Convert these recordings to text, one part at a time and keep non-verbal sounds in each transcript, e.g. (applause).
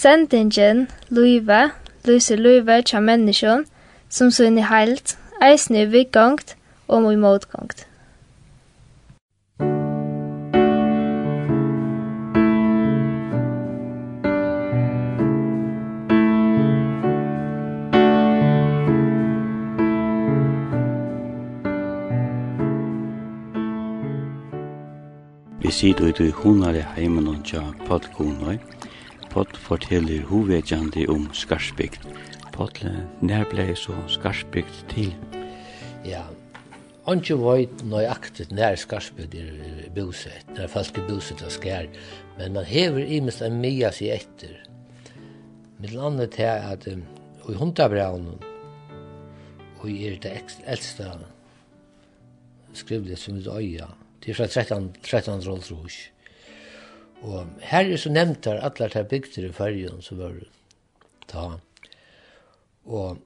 Sendingen, Luiva, Luise Luiva tja menneskjon, som sunn i heilt, eisne i vikgongt og mot motgongt. Vi sitter ute i hundare heimen og tja podkonoi, Pott forteller hovedjande om Skarsbygd. Pott, nær blei så Skarsbygd til? Ja, Anki veit nøyaktigt nær Skarsbygd er, bosett, nær folk er bosett og skær, men man hever imens en mia sig etter. Mitt landet er at um, i hundabraunen, og er det eldsta skrivlet som er øya, til fra 13, 13 rolltrus. Og her er så nevnt her alle de bygter i fyrjen som var ta. Og,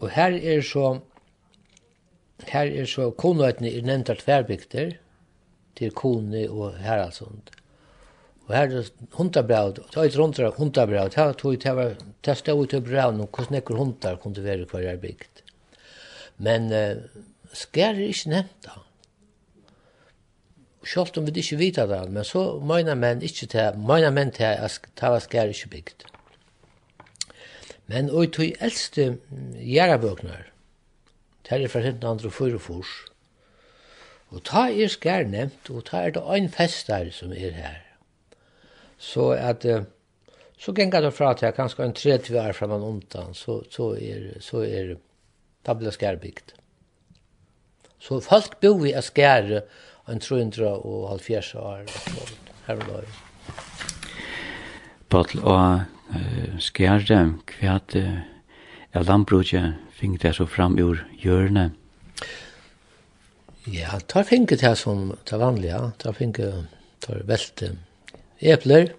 og her er så her er så konøytene er nevnt her tverbygter til Kone og Heraldsund. Og her er hundabraut, er et rundra hundabraut, her tog det var, det stod ut i braun og hvordan nekker hundar kunne være hver er bygd. Men uh, skær er ikke nevnt da. Sjalt om vi ikke vita det, men så mener menn ikke til, mener menn til at Tava skær ikke bygd. Men og i tog eldste gjerabøknar, det er fra 1904 og ta er skær nevnt, og ta er det ein festar som er her. Så at, så gengar det fra til kanskje en 30 år framan undan, så, så er, så er da blir skær bygd. Så folk bor i skære, en 370 år her og løy. Patel og uh, skjærde, hva uh, er landbruket finget det så fram ur hjørnet? Ja, tar finget det som det vanlige, tar finget tar velte epler,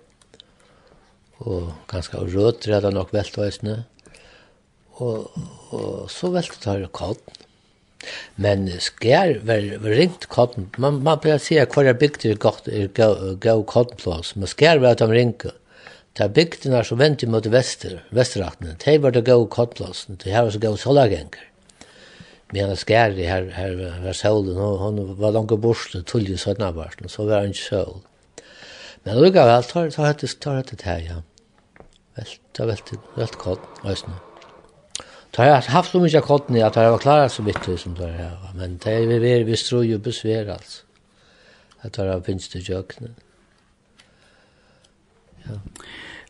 og ganske rødt, redda nok velte og og, og så velte tar kotn, Men skær var ringt kodden. Man, man pleier å si at hver bygd er godt er gav koddenplås, men skær var at de ringte. Ta bygdene som vent mot vester, vesteraktene, de var det gav koddenplåsen, de her var så gav solagenger. Men han skær i her, her var solen, og han var langt bort, tullig sånne barsten, så var han ikke sol. Men lukka vel, tar hette det her, ja. Vel, tar vel, vel kodden, æsne. Ja. Det har haft så mycket kottning at det har klarat så vidt som det har. Men det er vi vi tror jo besvær, altså. At det har finnes det jökne. Ja.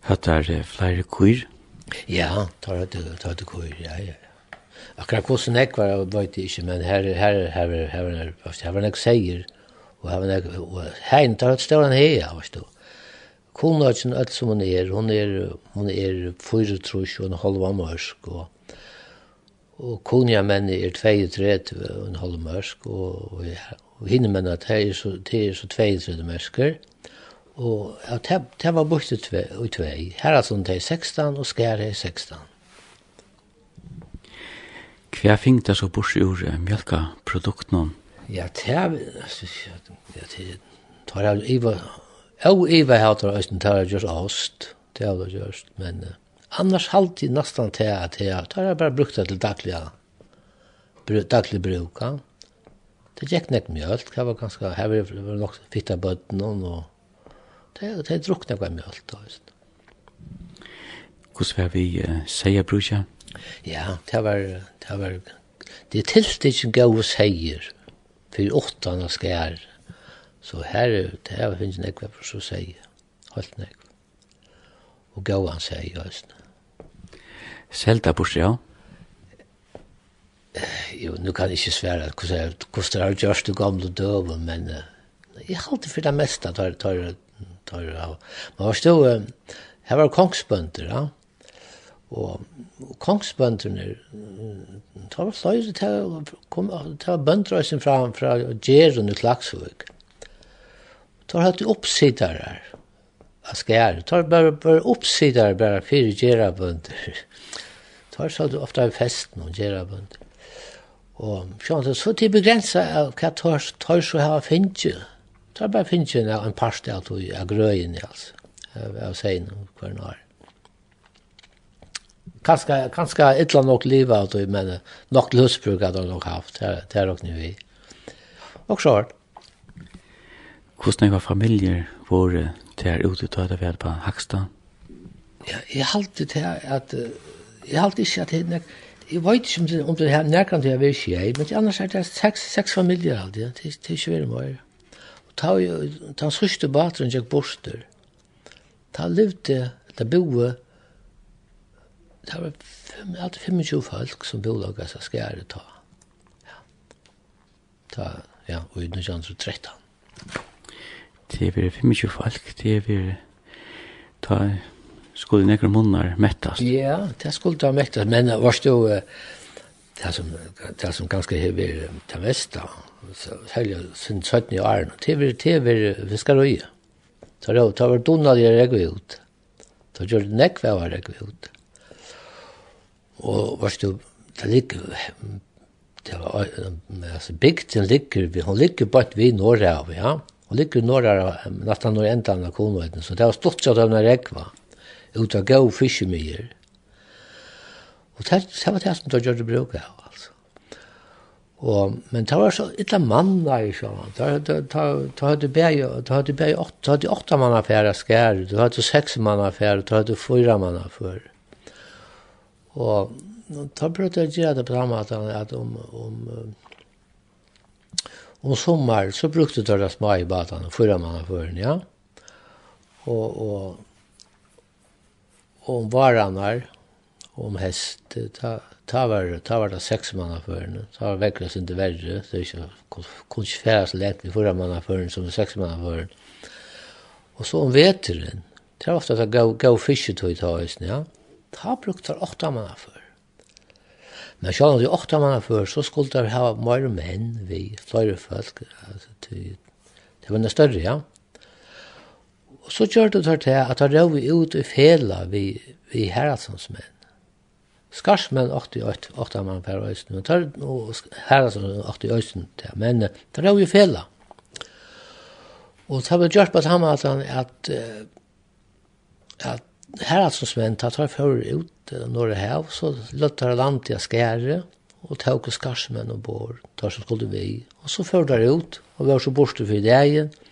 Hatt er flere kyr? Ja, tar det tar det kyr, ja, ja. Akkurat hvordan jeg var, vet jeg ikke, men her, her, her, her, her, her, her, seier, og her, her, her, tar et større enn her, vet du. Kona er ikke alt som hun er, hun er, hun er 4 trus og en halv mørsk, og og kunja menn er 32 og en halv mørsk, og, og, og hinne menn at det er så, det er så 32 mørsker, og ja, det, det var borte og tve. Her er sånn det er 16, og skær er 16. Hva fink det så borte ur mjölka? Ja, det er, ja, det tar jeg, Iva, og Iva har det, og det har det gjørst ost, det har det just, men... Uh, Annars halvt i nästan till att jag tar jag bara brukt det till dagliga daglig bruk. Ja. Det gick nek mjölk, det var ganska här var nog fitta bötten och det det druckna var mjölk då just. Kus var vi säger bruka? Ja, det var det var det tillstitchen gå säger för åttan och skär. Så här det her finnes näck vad så säger. Helt nek, Och gå han säger just. Selta bort, ja. Jo, nu kan jeg ikke svære hvordan det har gjørst det gamle døven, men uh, jeg alltid for det meste tar tar tar av. Men var stå, uh, her var kongsbønder, ja. Og, og kongsbønderne, tar var flere til kom, ta bøndrøysen fra, fra Gjerun i Klagsvøk. Det var hatt oppsidere her, av skjæret. Tar bare, bare oppsidere bare fire Gjerabønder tar så ofta i festen og gjør bønd. Og sånn, så til begrensa av hva tar, tar så her finnkje. Tar bare finnes av en parst av, av grøyen, altså. Av, av sein og hver nær. Kanskje, kanskje ytla nok livet av det, men nok løsbruk hadde nok haft. Det er nok vi. Og så hørt. Hvordan var familier våre til ute til å være på Hakstad? Ja, jeg halte til at uh, jeg halte ikke at det jeg vet ikke om det om det her nærkant jeg vil ikke men annars er det seks, seks familier alltid, det, det er ikke veldig mye. Og ta, jo, ta sørste bateren jeg borster, ta levde, ta boe, det var fem, alltid 25 folk som boe bolaga seg skjære ta. Ja. Ta, ja, og i 1913. Det er 25 folk, det er ta skulle nekra munnar mettast. Ja, det skulle da mettast, men det var jo det som, det som ganske hever det mesta, særlig sin 17 år, det var, det var viskarøye. Så det var donald jeg regve ut. Så gjør det nekve jeg regve ut. Og var jo, det ligger, det var, altså bygden ligger, vi hun ligger på ett vi norra av, ja. Hun ligger norra, nästan når enda av konvøyden, så det har stått så av den regva. var ut av gau fiskemier. Og det, det var det som de gjør det bruk av, altså. Og, men det var så illa manna i sjåan. Det hadde bæg, det hadde bæg, det hadde åtta manna færa skær, det hadde seks manna færa, det hadde fyra manna færa. Og da prøvde jeg å gjøre det på samme måten at om, om, om sommer så brukte de små i badene, fyra manna færa, ja. Og, og om varanar, om hest, ta, ta, var, ta var det sex manna førene, ta var vekkles inte verre, det er ikke, kunne ikke fære så lätt vi förra manna för som sex manna för och så om veteren, det er ofte att gå gav, gav fisket i taisen, ja, ta brukte åtta manna för Men så om det åtta manna før, så skulle det ha mer menn vi, flere folk, det var noe større, ja. Og så gjør det til at han røv ut i fela vi, vi herradsonsmenn. Skarsmenn 88, 8 mann per øysten, men tar, og herradsonsmenn 80 øysten til, men tar røv i fela. Og det ble gjort på samme at han, at, at herradsonsmenn tar tar fyrir ut når det hev, så løttar land til skære, og tåk skarsmenn og bor, tar som skulle vi, og så fyrir ut, og vi har så borste for dagen, og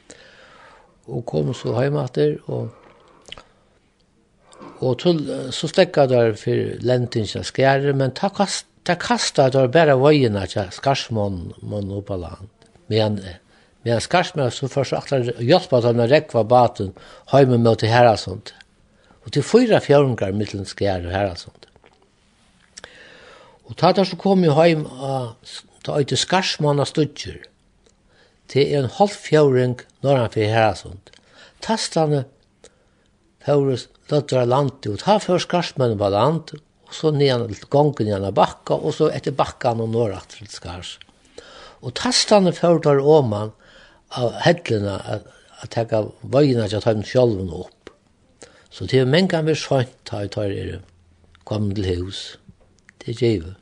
og kom så heimater og og til, så slekka der for lentingsja skjære, men ta kast ta kasta der bara vøyina tja skarsmon mon oppa land. Men men skarsmån så først aktar hjelpa til med rekva baten hjemme med til her Og til fyra fjørungar mittlen skjære og herasund. Og ta der så kom jo heim ta ut til skarsmån og studjer til en halv fjøring når han fyrir herasund. Tastane fyrir lødder landet, og ta fyrir skarsmønnen på land, og så nian til gongen nian av bakka, og så etter bakkan og norrat til skars. Og tastane fyrir tar åman av hedlina at teka vøyina til at han sjolven opp. Så til mengan vi sjönt ta i tar er kom til hus. Det er givet.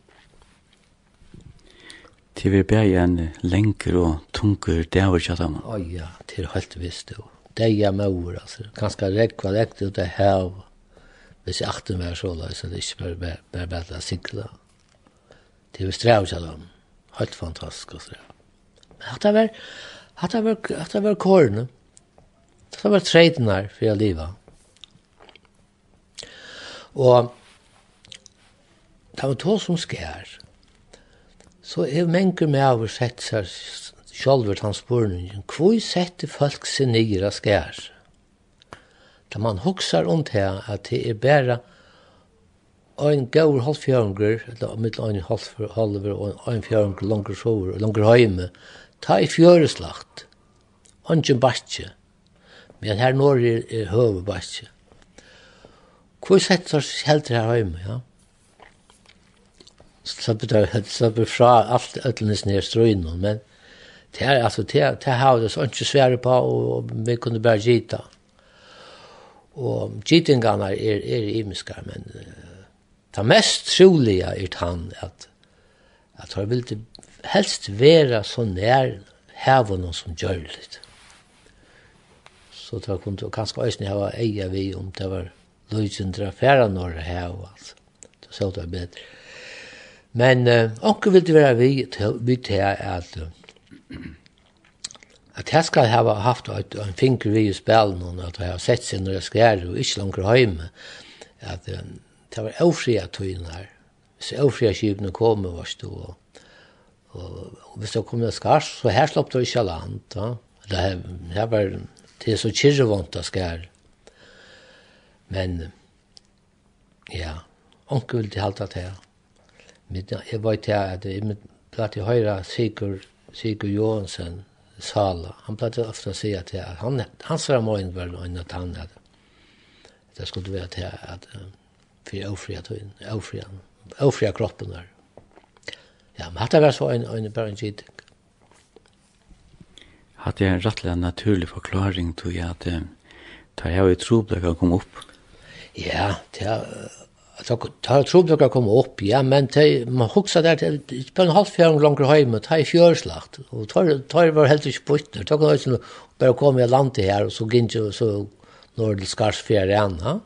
Til vi bæg en lenger og tunger dæver tjata man. Å ja, til helt visst jo. Det er med ord, altså. Ganske rekva lekt ut av hev. Hvis jeg akten var så så det er ikke bare bare bare sikla. Til vi strev tjata man. Helt fantastisk å strev. Men at det var, at det var, at det var kårene. At Det var treitnar for jeg livet. Og det var to som skær så er mengur med over sett seg sjálfur hans spurningen, hvor setter folk seg nye nyra skær? Da man hoksar om det at det er bare ein gaur halvfjørnger, eller mitt ein halv halver og ein fjørnger langer sover, langer heime, ta i fjøreslagt, ongen batje, men her når er, er høve batje. Hvor setter seg heldur her heime, ja? slapp det slapp fra allt öllnes ner ströin men det är alltså det det har det så inte svär på och vi kunde bara gita. Och gitingarna är är imiska men ta mest troliga är han att att han vill helst vara så när hävon som gör det. Så det kunde kanske ösna ha eja vi om det var Lujsen drar färra norra här och allt. Det såg det bättre. Men uh, onker vil det være vi til, vi til at at jeg skal ha haft et, en finger vi i spelen og at jeg har sett seg når jeg skjer og ikke langt hjemme at uh, det var avfria tøyene her. Så avfria kjøpene kom og var stå og, og, og hvis det kom en skars så her slapp det ikke land da. det her, her var det er så kyrrevånt å skjer men ja onker vil det halte til Men jeg var til at jeg platt i høyre Sigurd, Sigurd Johansen Sala. Han platt ofte å si at jeg, han, han svarer morgen var noen at han hadde. Det skulle være til at for jeg ofria tøyen, ofria, ofria kroppen der. Ja, men hatt det var så en, en bare en gitt. Hatt jeg en rettelig naturlig forklaring til at da jeg var i troblikk å komme opp? Ja, det er Så ta trobjørka kom opp, ja, men te, man hugsa der, det er bare en halv fjern langer heim, ta i fjørslagt, og tar var helt ikke puttner, ta kan ikke bare komme i landet her, og så gint jo, så når det skars fjern igjen, ha?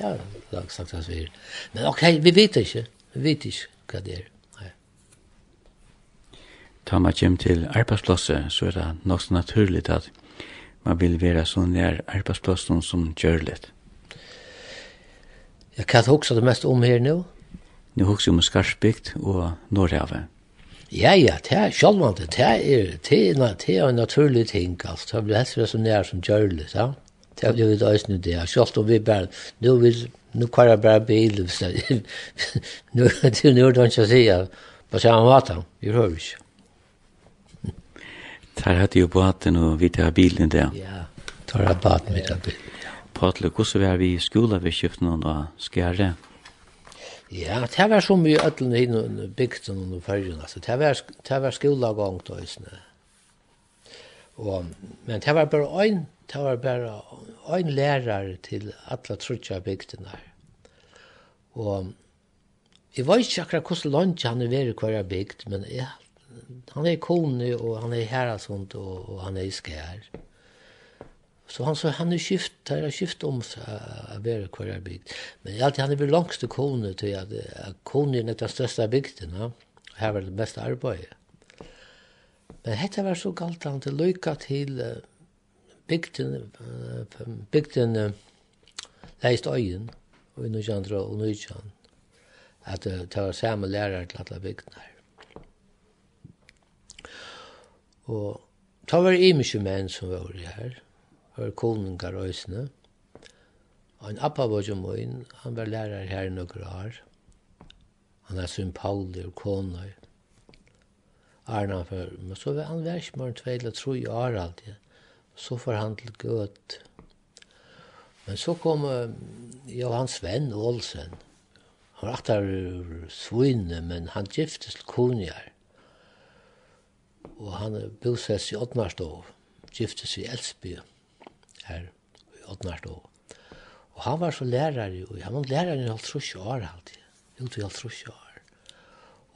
Ja, lagt sagt hans vir. Men ok, vi vet ikke, vi vet ikke hva det er. Ta man kjem til arbeidsplosset, så er det nok så naturligt at man vil være så nær arbeidsplassen som gjør litt. Ja, hva hugsa du mest om her nå. Nu hugsa om Skarsbygd og Nordhavet. Ja, ja, det er sjølvand, det er, det er, det er en naturlig ting, altså. Det blir helst så nær som gjørlig, ja. Det (laughs) (laughs) er litt øyne det, sjølvand om vi bare, nå vil, nå kvar jeg bare bil, hvis nu er det jo nødvendig å si, på samme måte, vi hører ikke. Der hadde jo båten og vi tar bilen der. Ja, tar jeg båten, vi tar bilen. Patle, hvordan var vi i skolevedskiften og da skjære? Ja, det var så mye ødelen inn og bygd og noen følgen, altså. Det var, det var skolegang da, isne. Og, men det var bare en, det var bare en lærer til alle trutja bygdene. Og jeg vet ikke akkurat hvordan land han er ved i hver bygd, men ja, han er kone og han er herresund og, og han er i skjær. Så han sa han er skift, han er skift om seg være hver hver er bygd. Men alltid han er vel langste kone til at, at kone er den største bygden. Ja. Her var det mest arbeidet. Men dette var så galt han til lykka til bygden, bygden leist øyen, og i Nujandra og Nujandra, at det var samme lærer til alle bygden her. Og ta var imiske menn som var her, var koningar øysene. Og en appa var jo min, han var lærer her i noen år. Han er sin Pauli og koner. Arna for, men så var han vært med en tveil eller tro i år alltid. Så får han til gøt. Men så kom uh, Johan Sven Olsen. Han var aktar svinne, men han giftes til konjar. Og han bosess i Oddmarstov, giftes i Elsbyen her i Ådnart og Og han var så lærare, og han var lærare i alt trusje år alltid, ut i alt trusje år.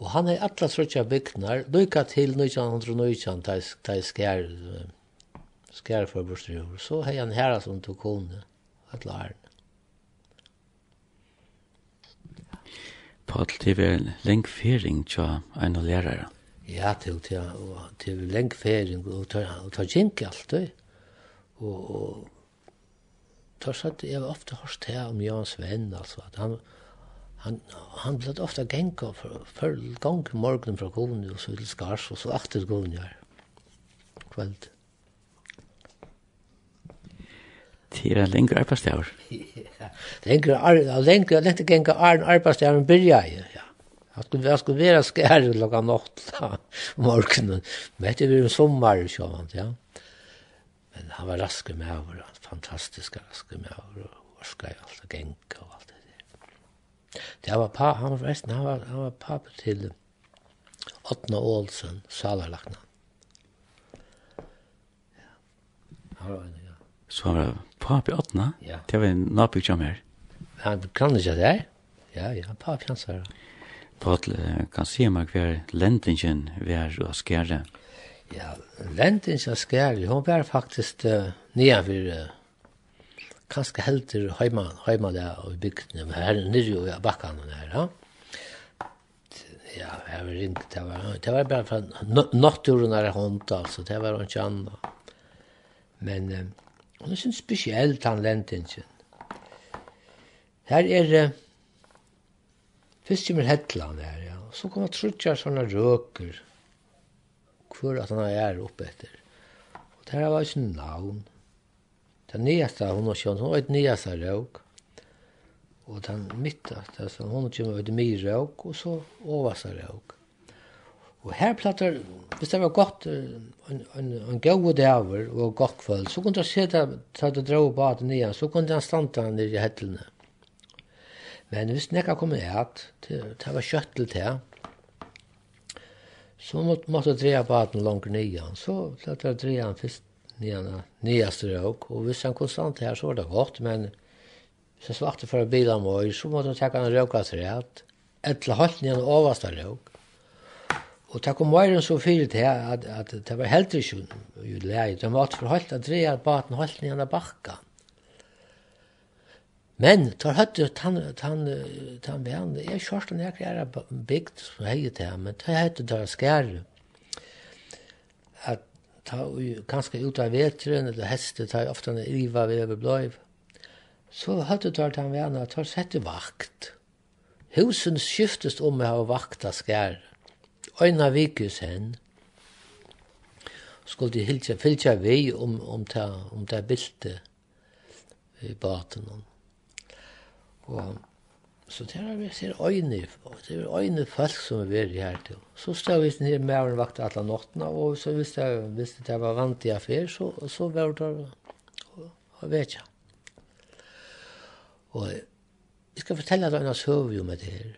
Og han er atla trusje byggnar, lykka til 1919, da jeg skær, skær for bortstryver, så hei han herra som tog kone, at herren. Paul, det er lengt fering til en lærere. Ja, til, til, til lenge fering, og til, til, alt det. til, Og, og tørs sagt jeg har ofte hørt her om Jan Sven altså, at han, han, han ble ofte genka for, for gang morgen fra konen, og så til skars, og så akter konen ja Kveld. Det er lengre arbeidsdager. Ja, lengre arbeidsdager, lengre, lengre genka arn arbeidsdager enn byrja, ja. Jeg skulle, jeg skulle være skære klokka nått da, morgenen. Men det blir en sommer, sjåvant. Ja. Men han var rask med over, fantastisk rask med over, og orska i alt, og genka og alt det der. Det var pa, han var forresten, han var, han var pappa til Otna Olsen, salarlakna. Ja. Han var en, ja. Så han var det pappa Otna? Ja. Det var en nabik som her. Han kan ikke det, ja, ja, pappa hans her. Paul, kan se meg hver lendingen hver og skjære? Ja. Ja, lenten som skær, hon var faktisk uh, nedenfor uh, kanskje helter heima, heima der og bygdene, men her nyrre og bakkene der, ja. Ja, jeg var ringt, det var, det var bare fra naturen er hånd, altså, det var ikke annet. Men uh, hun er sånn spesielt han lenten sin. Her er, uh, først kommer Hetland her, ja, og så kommer Trudjar sånne røker, ja hvor at han er oppe etter. Og det her var ikke navn. Det nyeste hun har kjønt, hun var et nyeste røk. Og den midte, det som hun kommer ut mye røk, og så overste røk. Og her platter, hvis det var godt, en, en, en gode dæver og godt kveld, så kunne jeg se det, ta det drøv på at nye, så kunne jeg stande nere i hettelene. Men hvis nekka kom et, det, det var kjøttel til Så måtte måtte jeg dreja baten langt nian. Så lät jeg dreie han først nian niaste råk. Og hvis han konstant her, så var det godt, Men hvis jeg svarte för bilen var så måtte jeg tacka en råka träd. Etter halvt nian overste råk. Og det kom mer enn så fyrt här at, at det var helt inte ju läge. Det for för halvt att dreja baten halvt nian av backan. Men tar høtt ut han han han ben er kjørst den her er bygd så hei det men tar høtt ut der skær at ta kanskje ut av vetren eller heste tar ofte en riva ved over bløv så høtt ut han ben at tar sette vakt. Husen skiftes om å ha vakta skær øyna vikus hen skulle hilja fylgja vi om om ta om ta bilte i baten Og så det er vi ser øyne, det er øyne folk som er veri her til. Så stod vi nere med og vakt alle nåttene, og så hvis det, hvis det var vant i affær, så, så var det og vet jeg. Og jeg skal fortelle deg en søv jo med det her.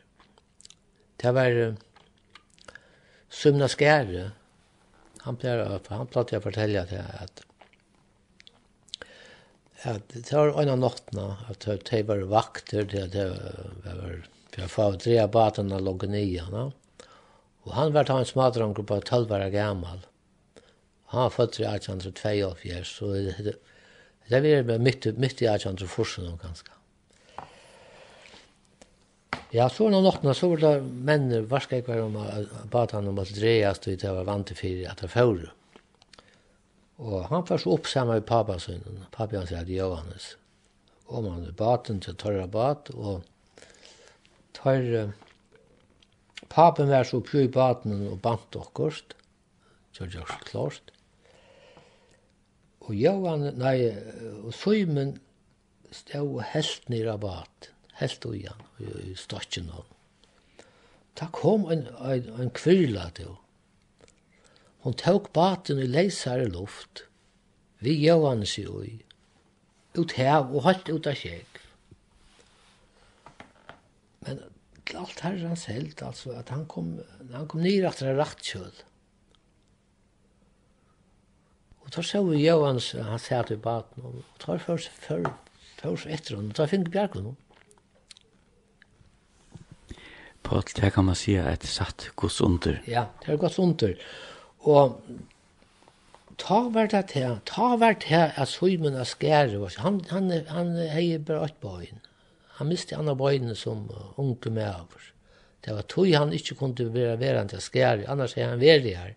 Det var Sumna Skære, han pleier, han pleier å fortelle at at det var en av nottene, at det var vakter, det var for jeg får tre av batene og logge nye. Og han var hans madranger på 12 år gammel. Han var født i 1822, så det det var midt, midt i 1840 ganske. Ja, så når noktene, så var det menn hva skal jeg være om batene om at dreast, og det var vant til fire at det fører. Og han var så opp i pappa sin. Pappa hans hadde Johannes. Og man i baten til tørre Bat, og tar... Papen var så oppe i baten og bant okkurst. så det var klart. Og Johan, nei, og Søymen stod helt nere av baten. Helt og igjen, i stokken av. Da kom en, en, en kvirla til henne Hon tok baten i leisare luft, vi Johan sig ui, ut hev og holdt ut av kjeg. Men alt her er herrens held, altså, at han kom, han kom nyr at det er rakt kjøl. Og da så vi Johan, han sier til baten, og tar først, først, først etter henne, og da fink bjergen henne. Paul, det kan man säga ett satt gods under. Ja, det er gods under. Og ta vart det her, ta vart det her, at Søymen er skære. Han, han, han heier bare åt bøyen. Han miste andre bøyene som unge med over. Det var tog han ikke kunne være verant til skære, annars er han verdig her.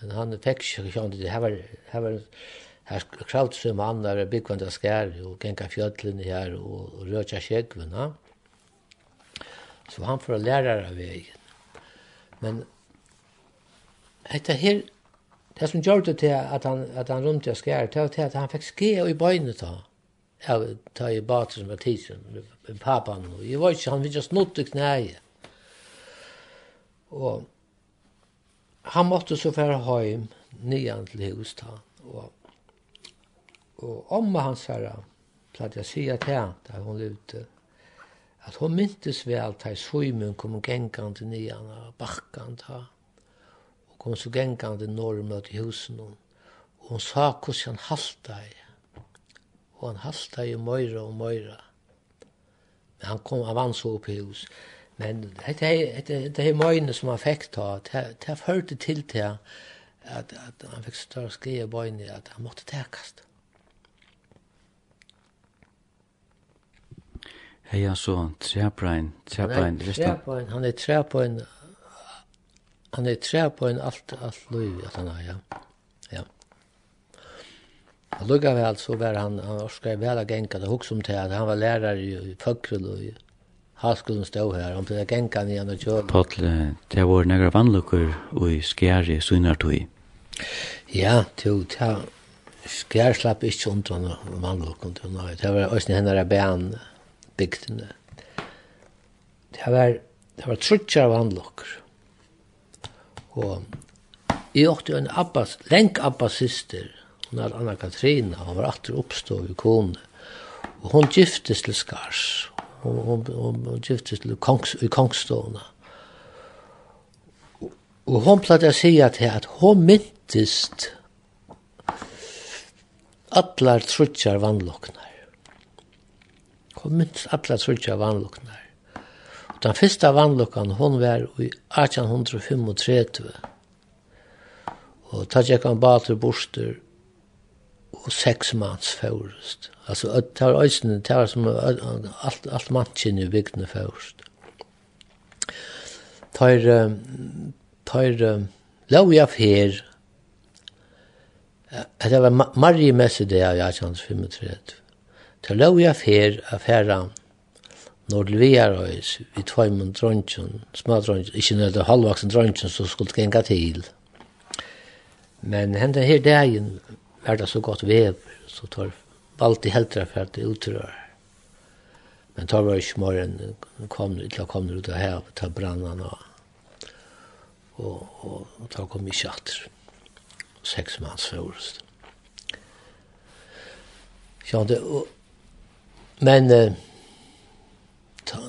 Men han fikk ikke kjønne det. Her var, her var, her kravt som han der byggvand av skær og genka fjöllene her og, og røtja skjegvene. Så han får læra av veien. Men Etta her, det som gjorde til at han, at han rundt og skjær, det var til at han fikk skje i bøyne ta. Ja, ta i bater som var tidsen, med papan. Jeg var ikke, han ville just nått i knæet. Og han måtte så fære hjem nyan til hus ta. Og, og om hans herra, platt jeg sier til han, da hun levde, at hun myntes vel til svøymen kom gengande nyan og bakkant ta og kom så gengande norr mot husen hon. Og hon sa hos han halta i. Og han halta i møyra og møyra. Men han kom, av hans opp i hus. Men det er møyne som han fikk ta, det er førte til til at, at han fikk større skreie bøyne at han måtte tekast. Hei, han så, trebrein, trebrein, resta. Trebrein, han er trebrein, han er tre på en alt, alt løy, at han er, ja. Ja. Og lukka vel, så var han, han orskar vel av genka, det hugsa om til at han var lærer i Føkrel og i Halskolen stå her, han ble genka genka han og kjøla. Pottle, det var negra vannlukker og i skjæri sunnartui. Ja, til, til, skjær slapp ikke under han vannlukken til han, det var òsne henne er bæn bygdene. Det var, det var trutjar vannlukker. Og jeg åkte en abbas, lenk abbassister, hun er Anna Katrina, hun var atter oppstå i kone. Og hun giftes til Skars, hun, hun, hun, hun giftes til kongs, i kongstående. Og hon platta å si at hon myntist allar trutjar vannloknar. Hun myntist allar trutjar vannloknar. Den første vannlokkan, hon var i 1835. Og ta tjekk han bater borster og seks manns først. Altså, det var øyne, det var som alt, alt mannskinn i bygdene først. Tar, tar, lov jeg fer, det var marri messe det av 1835. Tar lov jeg fer, affæra, affæra, når til vi er oss, vi tvei mun dronjen, små dronjen, ikke nødde halvvaksen dronjen så skulle genga til. Men henne her dagen var det så godt vev, så tar valgt i heldre for at det utrør. Men tar var ikke morgen, kom, ikke kom ut av her, ta brannan og, og, og, og ta kom i kjatter. Seks manns forrest. og, men... Eh,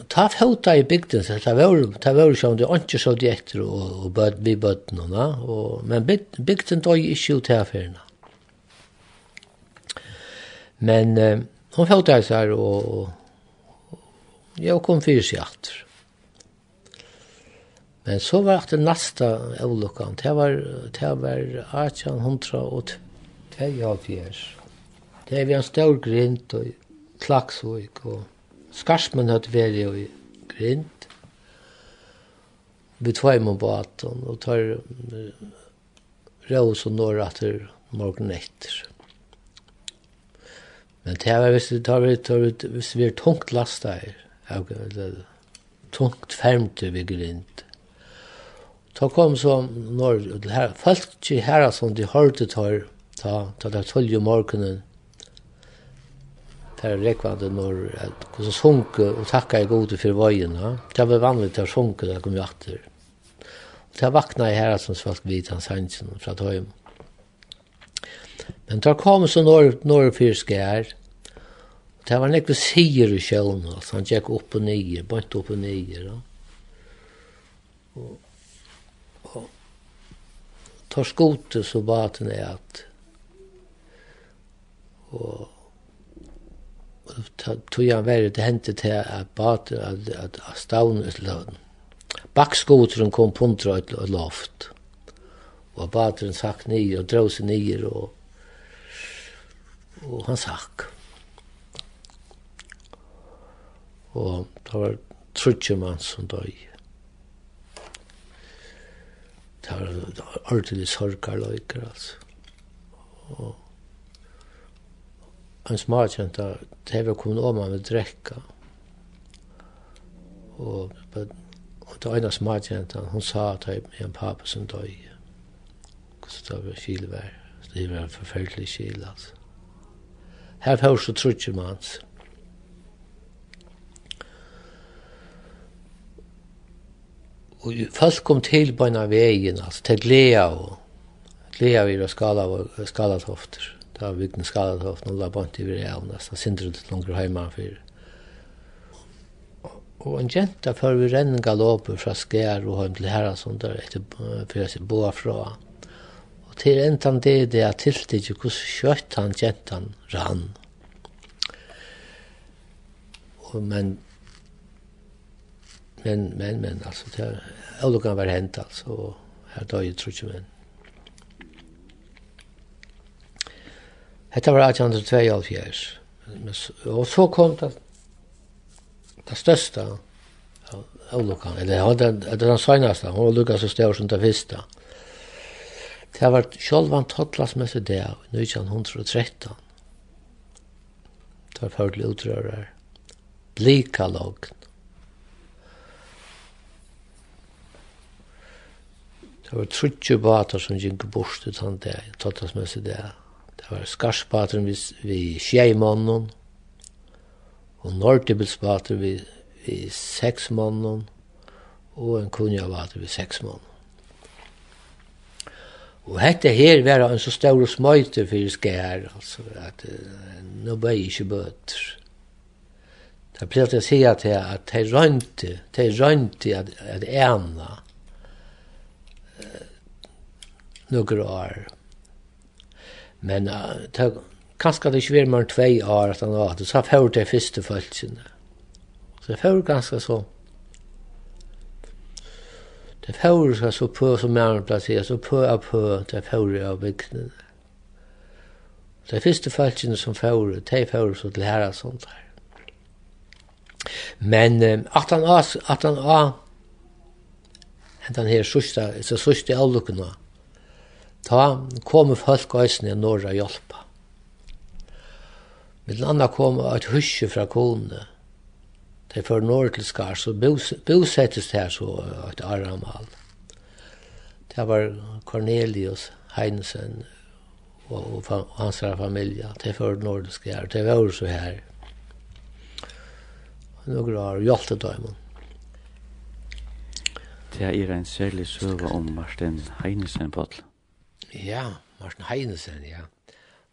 ta fota i bygden så ta var ta var som det ikke så det efter og, och bad vi bötten och och men bygden tog i skjut här förna. Men eh, hon fota så här och, och jag kom för sig efter. Men så var det nästa olyckan. Det var det var 1872. Det är vi en stor grind och klaxvik och Skarsmen hadde vært i grind. Vi tvei med baten og tar rås og når etter morgen etter. Men det var hvis vi tar vi, hvis vi er tungt lasta her, tungt fermte vi grint. Ta kom så når, folk ikke her, som de hørte tar, ta, ta, ta, tolv i ta, Det er rekvande når hvordan sunke og takka i gode for vøyene. Det var vanlig til å sunke da kom jo atter. Og det vakna jeg her som svalt vidt hans hansen fra tøym. Men det kom så når, når fyrske her. Og det var nekve sier i sjøen. Altså. Han gikk opp og nye, bant opp og nye. Og, og tar skote så baten er at og tog han væri det hendte til at baten at, at, at stavn ut løden. Bakskoteren kom puntra ut loft. Og bateren sakk nyer og drog seg nyer og, og han sakk. Og det var trutje mann som døy. Det var ordentlig sorgarløyker altså. Og en smarkjenta, det var kommet om han vil drekka. Og, og det ene smarkjenta, hun sa at jeg med en pappa som døy. Så det var kylvær. Det var en forferdelig kyl, altså. Her får så trutje mans. Og folk kom til på en av veien, altså, til gleda og gleda vi var skala, skala tofter. Da vi den skadet hoff, nå la bant i vi av nesten, sindre litt langer heima for. Og en jenta før vi renner galoper fra skær og hjem til herrasundar etter for jeg boa fra. Og til entan det det er tiltig hvordan kjøtt han jentan rann. Og men men men men altså det er, kan være hent altså här her døg jeg tror ikke men Hetta var 1872. Og så kom det det største av lukkan. Eller det var den søgneste. Hun var lukka så større som det første. Det var sjølvan seg det av 1913. Det var fordelig utrører. Blika logn. Det var trutje bater som gikk bort utan det, tottlasmessig det av. Det var skarspateren vi, vi tjejmannen, og nortibilspateren vi, vi seksmannen, og en kunjavater vi seksmannen. Og hette her var en så stor smøyte for skær, altså, at uh, nå ble jeg ikke bøter. Da ble jeg si at jeg, at jeg rønte, jeg rønte at, at ena uh, noen år Men uh, det kanskje det ikke var mer enn tvei år at han var, at så fjord det første følelsene. Så det fjord ganske så. Det fjord skal så på som mer plasserer, så på og på det fjord av bygdene. Det første følelsene som fjord, det fjord så til her og sånt her. Men um, at han var, at han var, hentan her sørste, så sørste avlukkene, Ta komu folk eisne norra hjelpa. Mitt landa kom et husje fra kone. De fyrir norr til skars og bosettist her så et aramal. Det var Cornelius Heinsen og, og hans familie. De fyrir norr til skars. det var så her. Några år hjelte døymon. Det er en særlig søve om Martin Heinesen, Patel. Ja, Martin Heinesen, ja.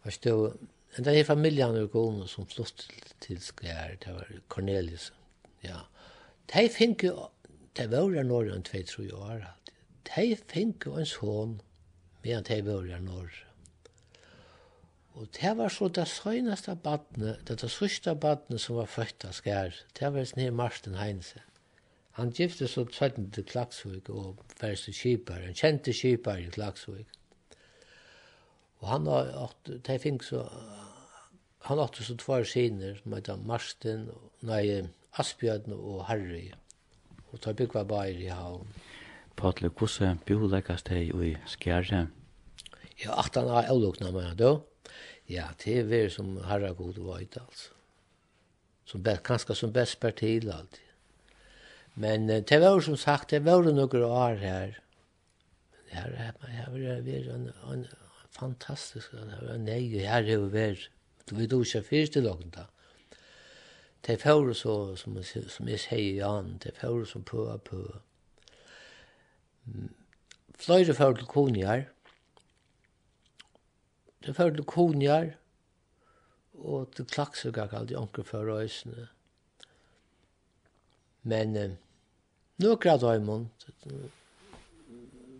Vet du, en av de familiene i Gåne som flott til Skjær, det var Cornelius, ja. De fikk jo, de var jo Norge enn 2-3 år, de fikk jo en sånn, medan de var jo Norge. Og det var så det søgneste badne, det det sørste badne som var født av skær, det var sånn her Marsten Heinze. Han gifte så 17 til Klaksvik og færste kjipar, han kjente kjipar i Klaksvik. Og han har hatt, det fink så, han hatt så tvær siner, som heter Marsten, nei, Asbjørn og Harry. Og tar bygg var bare i havn. Patle, hvordan bjolekast deg i skjære? Ja, at han har avlokna meg da. Ja, det er vi som harra god og altså. Som best, kanskje som best partil alltid. Men det var som sagt, det var noen år her. Det her har vært en, en, fantastisk. Det var nei, og her er vi vært. Du vet ikke først til åkken da. Det er fjord så, som, som jeg sier i det er fjord som på på. Fløyre fjord til konjar. Det er fjord til konjar. Og til klaksuga kallt i anker for røysene. Men eh, nå grad har jeg.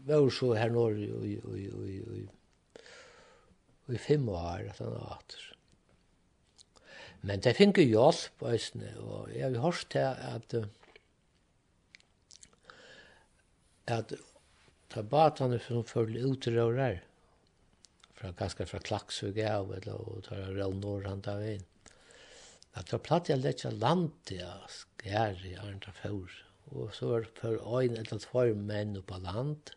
Vær så her norr i, i, i, i, i i fem år at han var atter. Men det fikk jo hjelp, øyne, og jeg har hørt til at at ta bat som følger ut i rører fra ganske fra Klaksvig av eller og ta rød nordhand av inn at ta platt jeg lett land til å skjære i andre fjord og så var det for ein eller tvær menn på land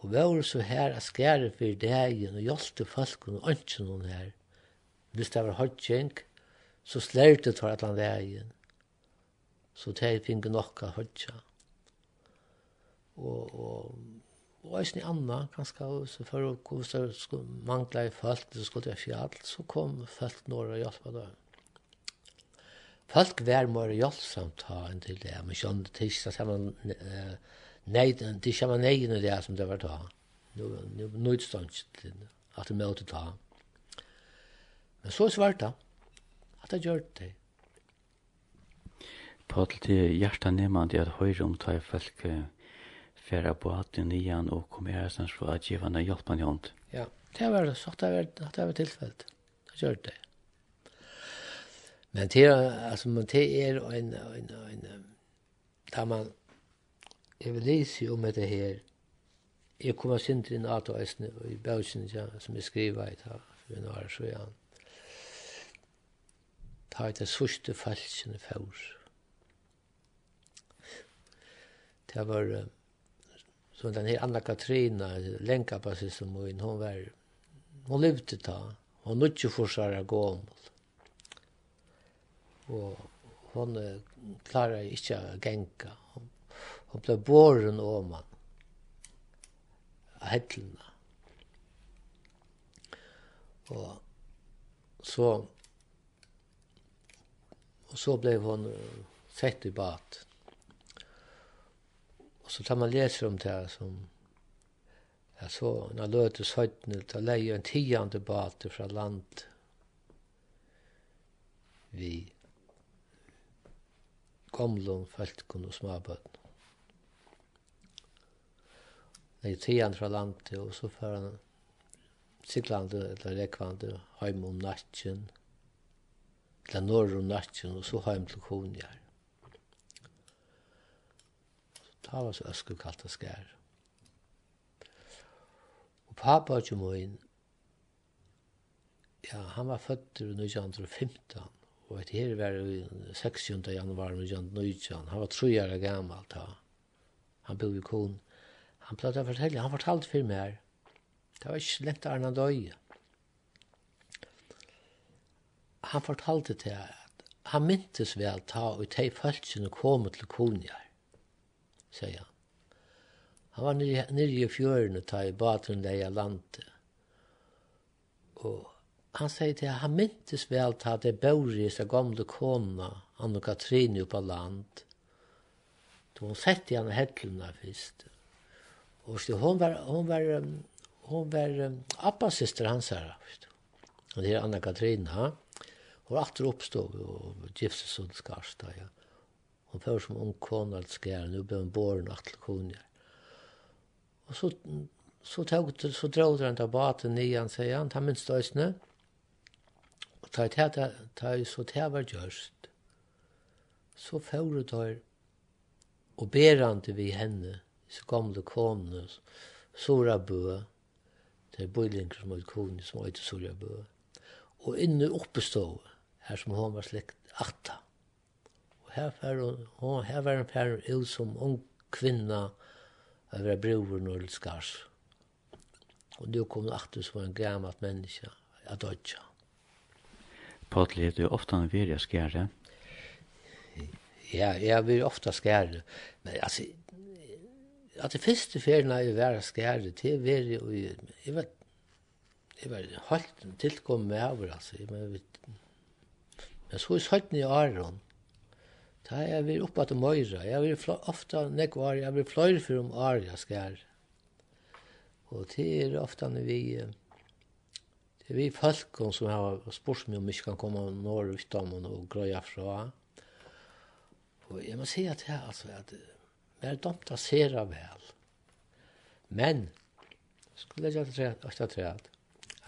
og vore så her at skære for dagen og hjelte folk og ønsken noen her. Hvis det var hodgjeng, så slerte tar at han dagen. Så det fikk nok av hodgja. Og, og, og eisen i Anna, kanskje, så for å kunne mangle i folk, så skulle det fjall, så kom folk når og hjelpa dem. Folk var mer hjelpsamt ta enn til det, men skjønne tirsdag, så man... Eh, nej, det är samma nej nu det som det var ta. Nu nu nöjt stånd att det möter ta. Men så svarta att det gör det. Paul till hjärta nemande att höra om två folk färra på att den igen och kommer här sen för att ge henne hjälp en hand. Ja, det var det så det var det var tillfället. Det gör det. Men det är alltså man det är en en en där man jeg vil lese om dette her. Jeg kom av sindri inn at og i bausen ja, som jeg skriva i ta, for en år så ja. Ta i det sørste falskene fjord. Det var, så den her Anna Katrina, lenka hon seg som hun, hun var, hun levde ta, hun nødde forsvara gåmål. Og hon klarer ikke å genka og ble båren åman av hellene. Og så og så ble hon sett i bat. Og så tar man leser om det som jeg så, når jeg løte søytene, da leie en tiende bate fra land vi gamlom, feltkon og småbøtten legger tian fra landet, og så får han siklande eller rekvande heim om nattjen, eller norr om nattjen, og så heim til Konjar. Ta var så øsku kallt og skær. Og pappa og Tjumoin, ja, han var født i 1915, og et her var i 16. januar 1919, han var 3 år gammalt da. Han bodde i Konjar han pleide å fortelle, han fortalte for meg her. Det var ikke lent han Døye. Han fortalte til at han myntes vel ta og te følelsene kom til konjar, sier han. Han var nere, nere i fjøren og ta i baten der jeg landet. Og han sier til at han myntes vel ta det bøyre i seg gamle kona, Anne Katrine på land. Då hun sett i henne hettluna først. Och så hon var hon var hon var appas syster hans här. Och det är Anna Katrina. Hon åter uppstod och gifte sig med Skarsta. Ja. Hon för som ung kona att skära nu blev hon born att kunna. Och så så tog så drog den där båten nian säger han han minst ösne. Och ta ta i så ta var just. Så får du tar och berande vi henne så kom det komne, Sora Bø, det er bøylinger som er kone som heter Sora Bø, og inne oppe stod, her som hun var slekt, Atta. Og her var hun, her var en per ut som ung kvinna, av var bror når det skars. Og nå kom hun Atta som var en gammalt menneske, at dødja. Patli, du er ofte en virja skjære. Ja, jeg blir ofte skjære, men altså, at det første ferien jeg var skæret til, var jeg, og jeg var, jeg var holdt tilkommet med over, altså, jeg var, men så er søtten i Aron, da jeg var oppe til Møyra, jeg var ofte, nek var, jeg var fløyre for om Aria skæret, og det er ofte når vi, det er vi folk som har spurt meg om ikke kan komme norr om og grøya fra, og jeg må si at det er altså, at det Men de tar sera vel. Men, skulle jeg ikke ha ikke at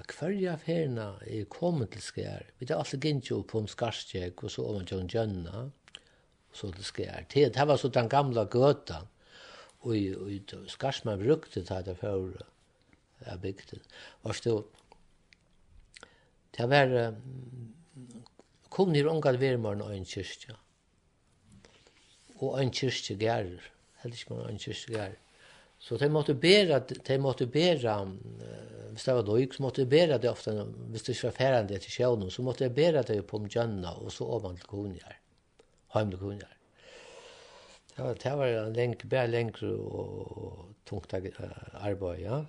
at av ferna er kommet til skjær, vi tar alltid gint jo på om skarstjek, og så om en Jønna, så til skjær. Det, det var så den gamla gøtan, og, og skarsman brukte det her jag jeg bygde. Og så, det var, kom ni unga vermaren og en kyrka. og en kyrkja gærer heldig ikke man en kyrkegær. Så de måtte bæra, de måtte bæra, hvis det var døyk, så måtte de bæra det ofte, hvis det ikke var færende til sjøvnen, så måtte de bæra det på mjønna, og så ovan til kunjar, heim til kunjar. Det var, det var en lenk, bæra lengre og tungt arbeid, ja.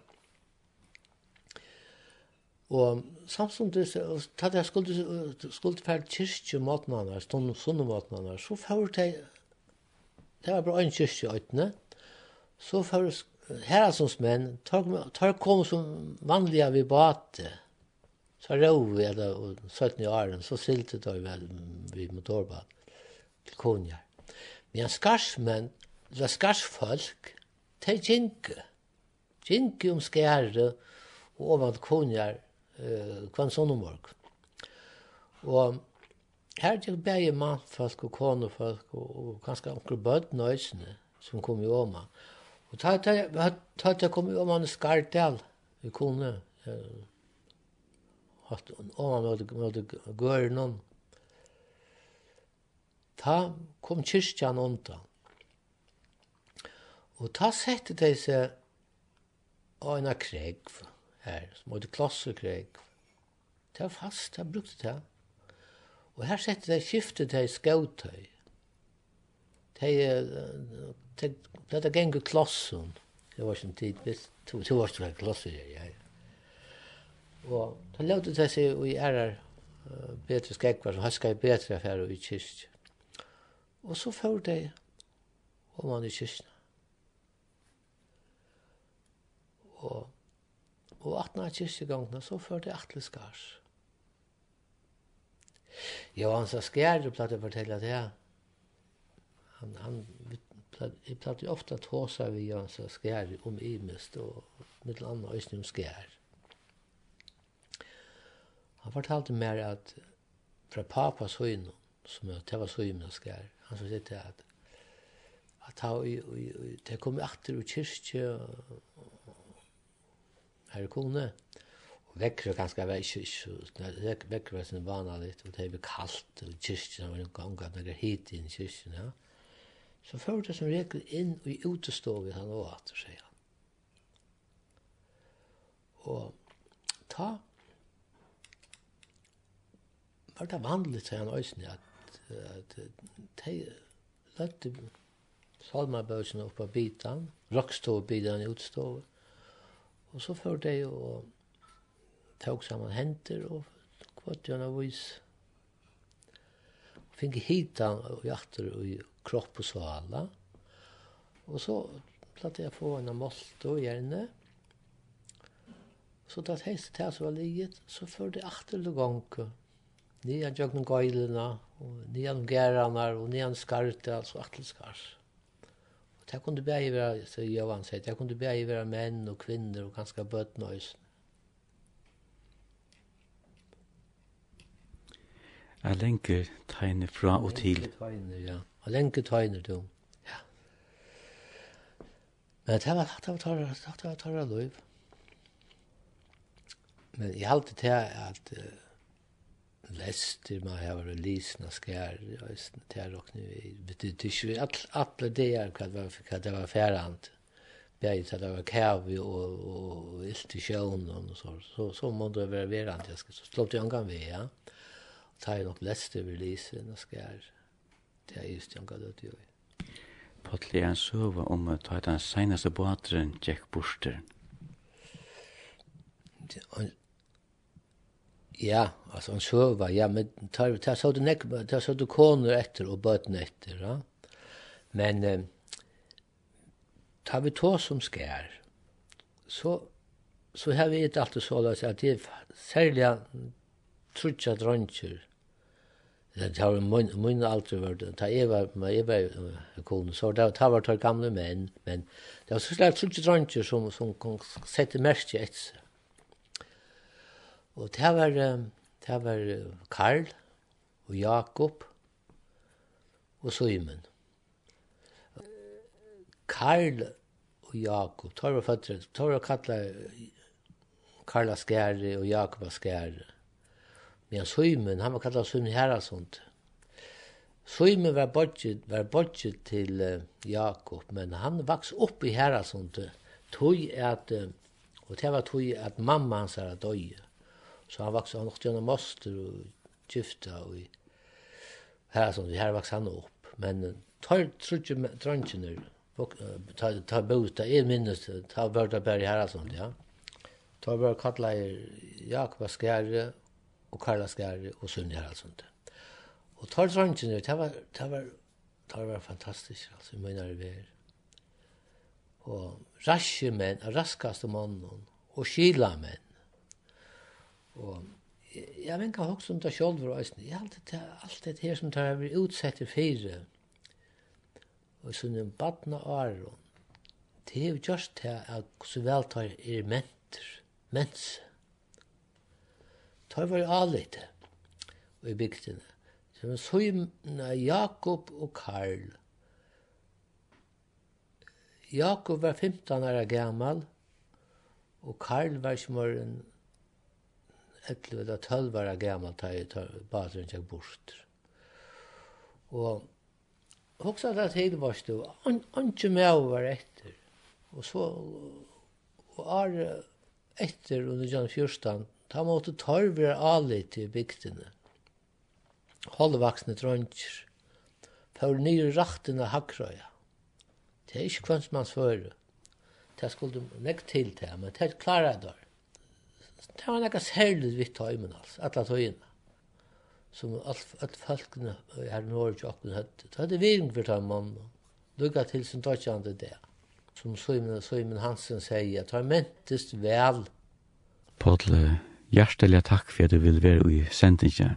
Og samtidig, da jeg skulle, skulle fære kyrkje matmanar, stund, sunne matmanar, så fære det Det var bare en kyrkje i øytene. Så for herrasons menn, tar kom som vanlige vi bate. Så rov vi, eller 17 år, så silte da vi motorbad til konjar. Men skarsmenn, eller skarsfolk, de kjinke. Kjinke om skære og om at konjar uh, kvann sånn om morgen. Og her til bare mannfolk og konefolk og, og kanskje onkel bød nøysene som kom i Åma. Og ta til jeg kom i Åma en skartel i kone. eh, hatt Åma med, med noen. Ta kom kyrkjan undan. Og ta sette de seg av en kregv her, som heter klossekreg. Det var fast, jeg brukte det. Og her sette de skiftet til skautøy. Det er det er gengde klossen. Det var ikke tid. To, to var ikke klosser, ja, Og da løte det seg i ærer uh, bedre skegvar, som haska i bedre affære i kyrkje. Og så får de om han i kyrkje. Og, og 18 av kyrkjegangene så får de atliskars. Ja, han sa skär platt å fortelle det. Han han vi platta ofta tåsa vi han sa skjær om imest och med andra om skär. Han fortalte mer att fra papas søgn, som jeg teva søgn med skjær, han sa til at at han kom atter ur kyrkje her kone, vekkru ganske vei, ikke, ikke vekkru er sin vana litt, og det er kaldt, og kyrkjen var en gang at det er hit inn i kyrkjen, ja. Så førte det som regel inn og i vi han og at, sier han. Og ta, var det vanligt, sier han òsne, at, at de løtte salmabøsene opp av bitan, rockstov bitan i utestovet, og så førte det jo, tog saman henter og kvart gjerne vis. Og fikk hita og jakter i kropp og svala. Og så platt jeg få en molt og gjerne. Så tatt heist til som var liget, så førte jeg akter til gongke. Nian jøgnen gøylina, og nian geranar, og nian skarte, altså akter skars. Og det kunne bæg være, så Johan sier, det kunne bæg være menn og kvinner og ganske bøtnøysen. Jeg lenker tegner fra og til. Tegner, ja. Jeg lenker tegner, du. Ja. Men det var det var tørre, det var tørre løyv. Men jeg halte til at uh, lester man har vært lisna skær, og det er nok nu, det er ikke alle det er hva det var, hva færant. Jeg vet at det var kæv og, og ilt i sjøen og så, så, så må det være verant, jeg skal slå til en gang ved, ja. Ja tar jeg nok lest over lisen og skjer. Det er just janka det jo. Potli jeg en om å ta den seneste båteren Jack Buster. Ja, altså han søve, ja, men tar, tar så du, nek, tar så du koner etter og bøten etter, ja. Men eh, tar vi to som skjer, så, så har vi et alltid så løs at det er særlig trutja drøntjer, Det har min min alter var det. Ta Eva, ma Eva kon så det ta var tar gamla män, men det var så slags så drönte som som kon sätta mest ett. Och det var det var Karl och Jakob och Simon. Karl och Jakob tar var fötter, tar och kallar Karla Skärre och Jakob Skärre. Men Søymen, han var kallet Søymen Herasund. Søymen var bodget, var bodget til uh, Jakob, men han vaks opp i Herasund, tog at, uh, og det var tog at mamma hans er døye. Så han vaks, han åkte gjennom Moster og Gifta og i Herasund, her vaks han opp. Men uh, tar trutje trantjener, ta, ta bota, jeg minnes, ta bota bæri sånt, ja. Ta bota kattleir Jakob Skjære, og Karla Skjære og Sunni Haraldsson. Og tar sangene, det var, det var, det var fantastisk, altså, jeg mener det var. Og raske menn, raskaste mannen, og skila menn. Og jeg vet ikke hva som tar selv og eisen. Jeg har alltid, alltid her som tar over utsett til fire. Og sånn en badna aron. Det er jo just det at så vel tar er mentor, mense tar var alite i bygdene. Så var Jakob og Karl. Jakob var 15 år gammal, og Karl var som var en 11 eller 12 år gammal da jeg tar basen til bort. Og hoksa det til var stu, anki med var etter. Og så, og er etter under Jan 14, Ta måtte tar vi alle til bygdene. Holdvaksne dronjer, for nye raktene hakrøya. Det er ikke kvannsmanns føre. Det skulle nekk til det, men det er klara der. Det var nekka særlig vitt tøymen, altså, atla tøyene. Som alt, folkene her i Norge åkken høtte. Det hadde viring for tøy mann, lukka til sin dødjande det. Som Søymen Hansen sier, at han mentes vel. Podle Hjertelig takk for at du vil være i sendingen.